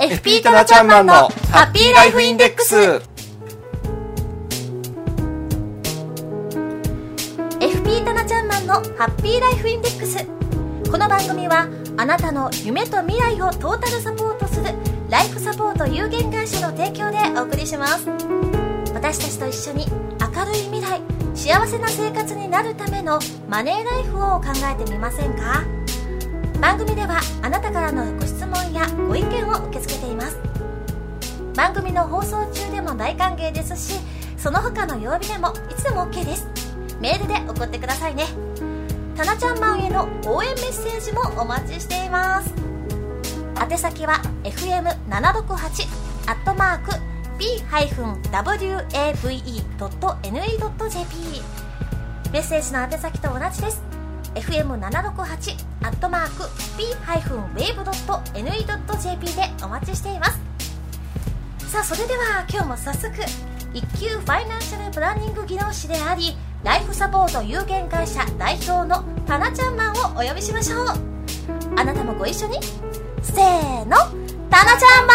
FP タナちゃんマンのハッピーライフインデックス。FP タナちゃんマンのハッピーライフインデックス。この番組はあなたの夢と未来をトータルサポートするライフサポート有限会社の提供でお送りします。私たちと一緒に明るい未来幸せな生活になるためのマネーライフを考えてみませんか？番組ではあなたからのご質問やご意見を受け付けています。番組の放送中でも大歓迎ですしその他の曜日でもいつでも OK です。メールで送ってくださいね。たなちゃんマンへの応援メッセージもお待ちしています。宛先は fm768 アットマーク p-wave.ne.jp メッセージの宛先と同じです。Fm768 アットマーク p-wave.ne.jp でお待ちしています。さあそれでは今日も早速一級ファイナンシャルプランニング技能士でありライフサポート有限会社代表のタナちゃんマンをお呼びしましょう。あなたもご一緒に。せーのタナちゃんマ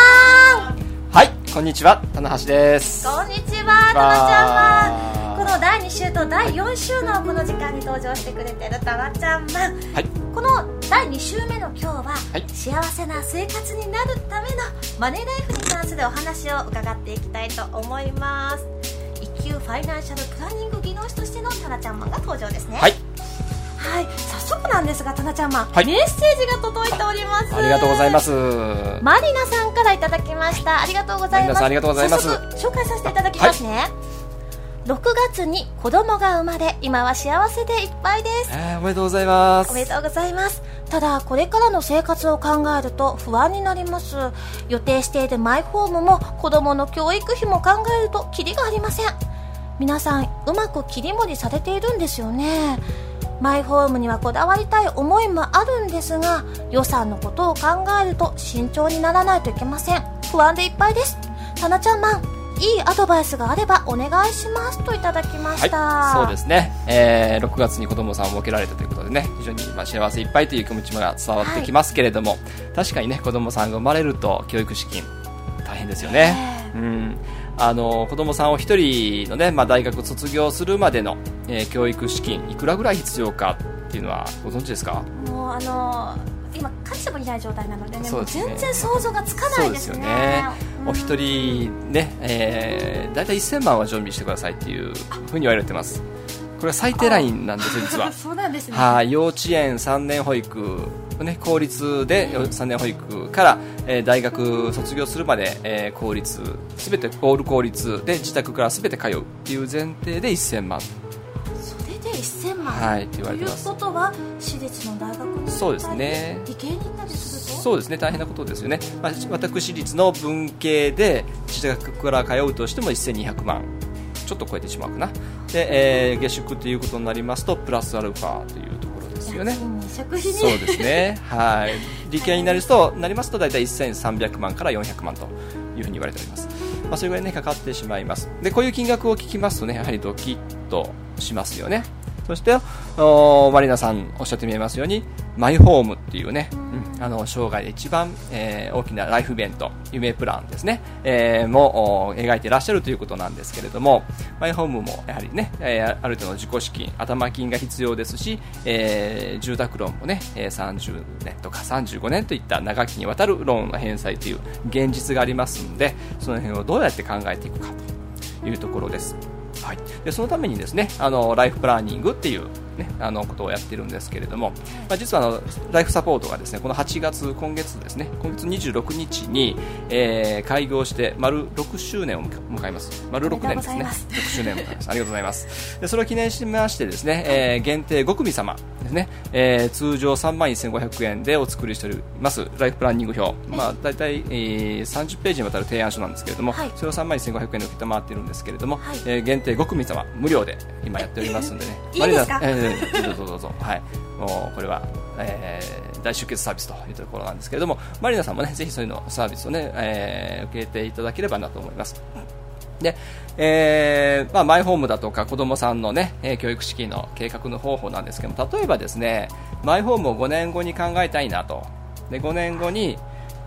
ン。はいこんにちは棚橋です。こんにちはタナちゃんマン。この第2週と第4週のこの時間に登場してくれてるタナちゃんマン、はい。この第2週目の今日は、はい。幸せな生活になるためのマネーライフに関するお話を伺っていきたいと思います。一級ファイナンシャルプランニング技能士としてのタナちゃんマンが登場ですね。はい。はい。早速なんですがタナちゃんマン、はい。メッセージが届いております。ありがとうございます。マリナさんからいただきました。ありがとうございます。マリナさんありがとうございます。早速紹介させていただきますね、6月に子供が生まれ今は幸せでいっぱいです。えー、おめでとうございます。おめでとうございます。ただこれからの生活を考えると不安になります。予定しているマイホームも子供の教育費も考えるとキリがありません。皆さんうまく切り盛りされているんですよね。マイホームにはこだわりたい思いもあるんですが予算のことを考えると慎重にならないといけません。不安でいっぱいです。タナちゃんマンいいアドバイスがあればお願いしますといただきました、はい、そうですね、えー、6月に子供さんを設けられたということでね非常にまあ幸せいっぱいという気持ちが伝わってきますけれども、確かにね子供さんが生まれると教育資金大変ですよね、うん。あの子供さんを一人のね、まあ、大学卒業するまでの、えー教育資金いくらぐらい必要かっていうのはご存知ですか？もうあの今会社もいない状態なのでねね。全然想像がつかないですね。よね、うんお一人ね、えー、大体1000万は準備してくださいっていうふうに言われてます。これは最低ラインなんです実は。そうなんですね。はい、幼稚園3年保育、ね、公立で3年保育から、えー大学卒業するまで、えー公立すべてオール公立で自宅からすべて通うっていう前提で1000万それで1000万、はいって言われてます。ということは私立の大学にそうですね。理系に行ったりするとそうですね。大変なことですよね、まあ、私立の文系で自宅から通うとしても1200万。ちょっと超えてしまうかな。で、えー下宿ということになりますとプラスアルファというところですよね。食費にそうですね、はい、理系になりますとなりますと大体1300万から400万というふうに言われております、まあ、それぐらい、ね、かかってしまいます。でこういう金額を聞きますとねやはりドキッとしますよねそしておマリナさんおっしゃってみますようにマイホームっていうね、うんあの生涯で一番、えー大きなライフイベント夢プランですね、えーもお描いていらっしゃるということなんですけれどもマイホームもやはりね、えーある程度の自己資金頭金が必要ですし、えー住宅ローンもね、えー30年とか35年といった長きにわたるローンの返済という現実がありますのでその辺をどうやって考えていくかというところです。はい、でそのためにですねあのライフプランニングっていう、ね、あのことをやってるんですけれども、まあ、実はあのライフサポートがですねこの8月、今月ですね今月26日に、えー開業して丸6周年を迎えます。丸6年ですね。す。6周年を迎えます。ありがとうございます。でそれを記念しましてですね、えー限定5組様ですね、えー通常3万1500円でお作りしておりますライフプランニング表、まあ、大体、えー30ページにわたる提案書なんですけれども、はい。それを3万1500円で承っているんですけれども、はい。えー限定5組様無料で今やっておりますんでね。いいですか？マリどうぞどうぞはい。もうこれは、えー大出血サービスというところなんですけれどもマリナさんもねぜひそういうのサービスをね、えー受けていただければなと思います。で、えーまあ、マイホームだとか子供さんのね、え教育資金の計画の方法なんですけども例えばですねマイホームを5年後に考えたいなと。で5年後に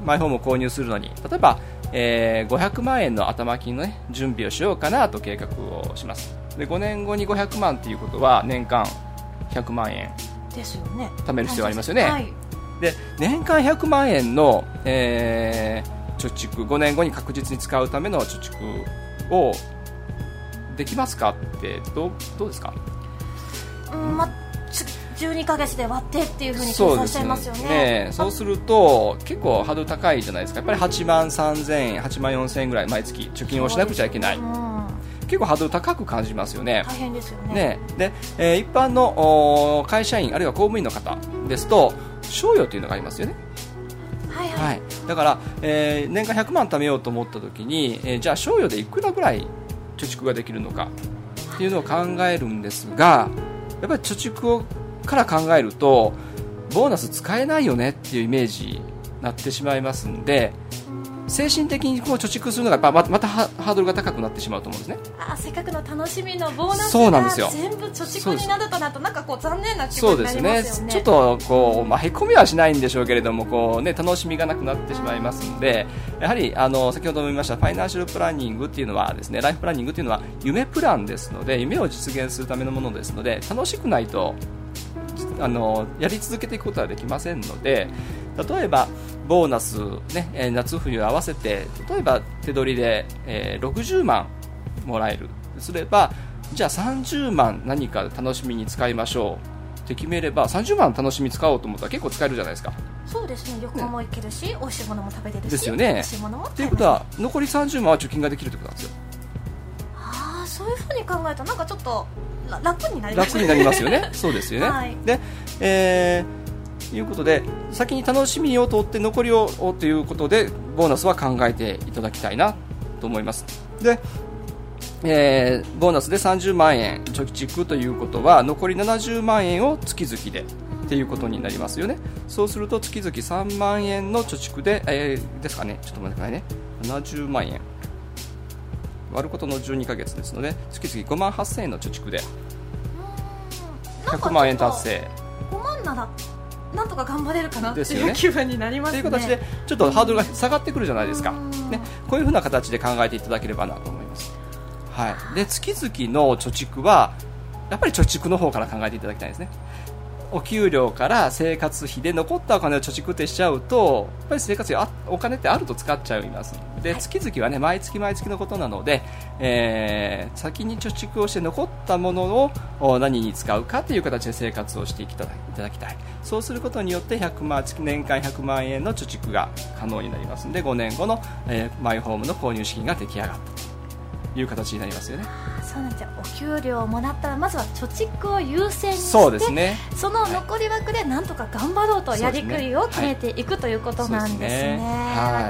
マイホームを購入するのに例えば、えー500万円の頭金の、ね、準備をしようかなと計画をします。で5年後に500万っていうことは年間100万円。ですよね。貯める必要がありますよね。はい。で年間100万円の、えー貯蓄5年後に確実に使うための貯蓄をできますかってどうどうですか？うんまつ12ヶ月で割ってっていうふうに計そうです算しちゃいますよね。ねそうすると結構ハードル高いじゃないですか。やっぱり8万3000円8万4000円ぐらい毎月貯金をしなくちゃいけない。うん結構ハードル高く感じますよね。大変ですよね。ね。で、えー一般のお会社員あるいは公務員の方ですと賞与というのがありますよね。はいはい、はい、だから、えー年間100万貯めようと思った時に、えーじゃあ賞与でいくらぐらい貯蓄ができるのかっていうのを考えるんですがやっぱり貯蓄をから考えるとボーナス使えないよねっていうイメージになってしまいますんで精神的にこう貯蓄するのがやっぱままたハハードルが高くなってしまうと思うんですね。あせっかくの楽しみのボーナスがそうなんですよ。全部貯蓄になるとなるとなんかこう残念な気そう分になですね。りますよね。ちょっとこう、まあ、へこみはしないんでしょうけれどもこう、ね、楽しみがなくなってしまいますのでやはりあの先ほども言いましたファイナンシャルプランニングっていうのはですねライフプランニングっていうのは夢プランですので夢を実現するためのものですので楽しくないとあのやり続けていくことはできませんので例えばボーナス、ね、えー夏冬合わせて例えば手取りで、えー60万もらえる。すればじゃあ30万何か楽しみに使いましょう。って決めれば30万楽しみに使おうと思ったら結構使えるじゃないですか。そうですね。旅行も行けるし、美味しいものも食べれるしですよね。美味しいものもということは残り30万は貯金ができるということなんですよああそういうふうに考えるとなんかちょっとら楽になります楽になりますよね。そうですよね、はい。で、えーいうことで先に楽しみを取って残りをということでボーナスは考えていただきたいなと思います。で、えーボーナスで30万円貯蓄ということは残り70万円を月々でっていうことになりますよね。そうすると月々3万円の貯蓄で、えーですかね。ちょっと待ってくださいね。70万円割ることの12ヶ月ですので月々5万8000円の貯蓄で。100万円達成。5万ならなんとか頑張れるかなってですよね。いう気分になりますね。という形でちょっとハードルが下がってくるじゃないですか、うん。ね、こういうふうな形で考えていただければなと思います、はい、で月々の貯蓄はやっぱり貯蓄の方から考えていただきたいですねお給料から生活費で残ったお金を貯蓄ってしちゃうとやっぱり生活費あお金ってあると使っちゃいますで。月々はね毎月毎月のことなので、えー先に貯蓄をして残ったものをお何に使うかという形で生活をしていただきたい。そうすることによって100万年間100万円の貯蓄が可能になりますので5年後の、えーマイホームの購入資金が出来上がったという形になりますよね。あそうなんですよお給料をもらったらまずは貯蓄を優先にしてそうですねその残り枠でなんとか頑張ろうとやりくりを決めていくということなんですね。そうですね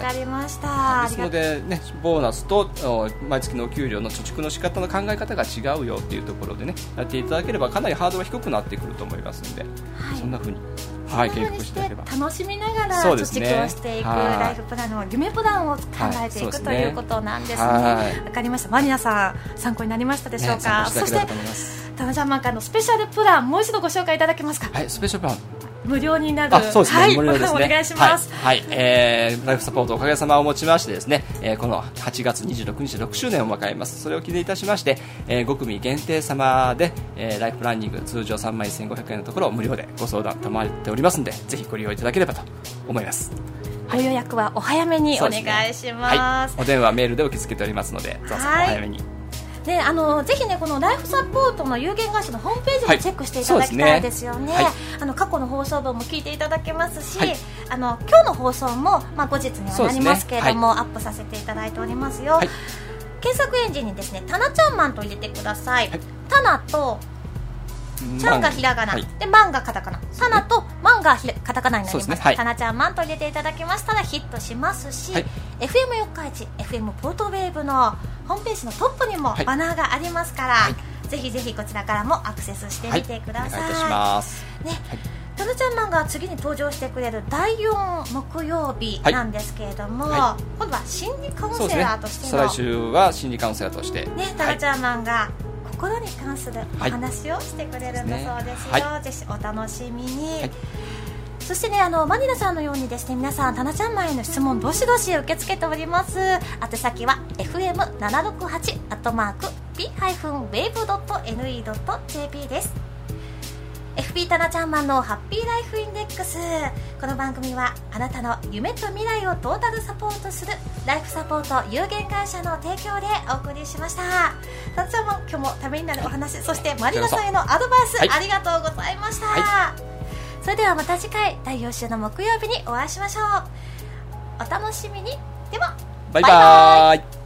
かりました。ですので、ね、ボーナスとお毎月のお給料の貯蓄の仕方の考え方が違うよっていうところでねやっていただければかなりハードルが低くなってくると思いますので、はいそんな風に、はい、計画して楽しみながら貯蓄をしていくはいライフプランの夢プランを考えていく、ということなんですね。はいわかりました。マリナさん参考になりましたでしょうねか？そして参考にしていただければと思いますタナちゃんマンからのスペシャルプランもう一度ご紹介いただけますか？はい、スペシャルプラン無料になる。あそうですね、はい、無料ですね。お願いします。はい、はいえーライフサポートおかげさまをもちましてですね、えーこの8月26日6周年を迎えます。それを記念いたしまして、えー5組限定様で、えーライフプランニング通常3万1500円のところを無料でご相談賜っておりますので、ぜひご利用いただければと思います。ご予約はお早めにお願いします。はい、お電話、メールで受け付けておりますので、どうぞおはい早めに。であのぜひねこのライフサポートの有限会社のホームページはい。でチェックしていただきたいですよね,、そうですね。はい。あの過去の放送分も聞いていただけますし、はい。あの今日の放送も、まあ、後日にはなりますけれども、そうアップさせていただいておりますよ、はい。検索エンジンにですねタナちゃんマンと入れてください、はい。タナとちゃんがひらがな、はい。でマンがカタカナ。タナとマンがカタカナになります。ね。はい。タナちゃんマンと入れていただきましたらヒットしますし、はい。FM 四日市 FM ポートウェーブのホームページのトップにもはい。バナーがありますから、はい。ぜひぜひこちらからもアクセスしてみてください、お願いいたします。ね、タナちゃんマンが次に登場してくれる第4木曜日なんですけれども、は今度は心理カウンセラーとしての再来週は心理カウンセラーとして、ね、タラちゃんマンが心に関するお話をしてくれるんだそうですよ、はぜひお楽しみに、はい。そしてねあのマニラさんのようにですね皆さんタナちゃんマンへの質問どしどし受け付けております。宛先は fm768 アットマーク p-wave.ne.jp です FP タナちゃんマンのハッピーライフインデックス。この番組はあなたの夢と未来をトータルサポートするライフサポート有限会社の提供でお送りしました。タナちゃんマン今日もためになるお話そしてマリナさんへのアドバイス、はい。ありがとうございました、はそれではまた次回第4週の木曜日にお会いしましょう。お楽しみに。ではバイバーイ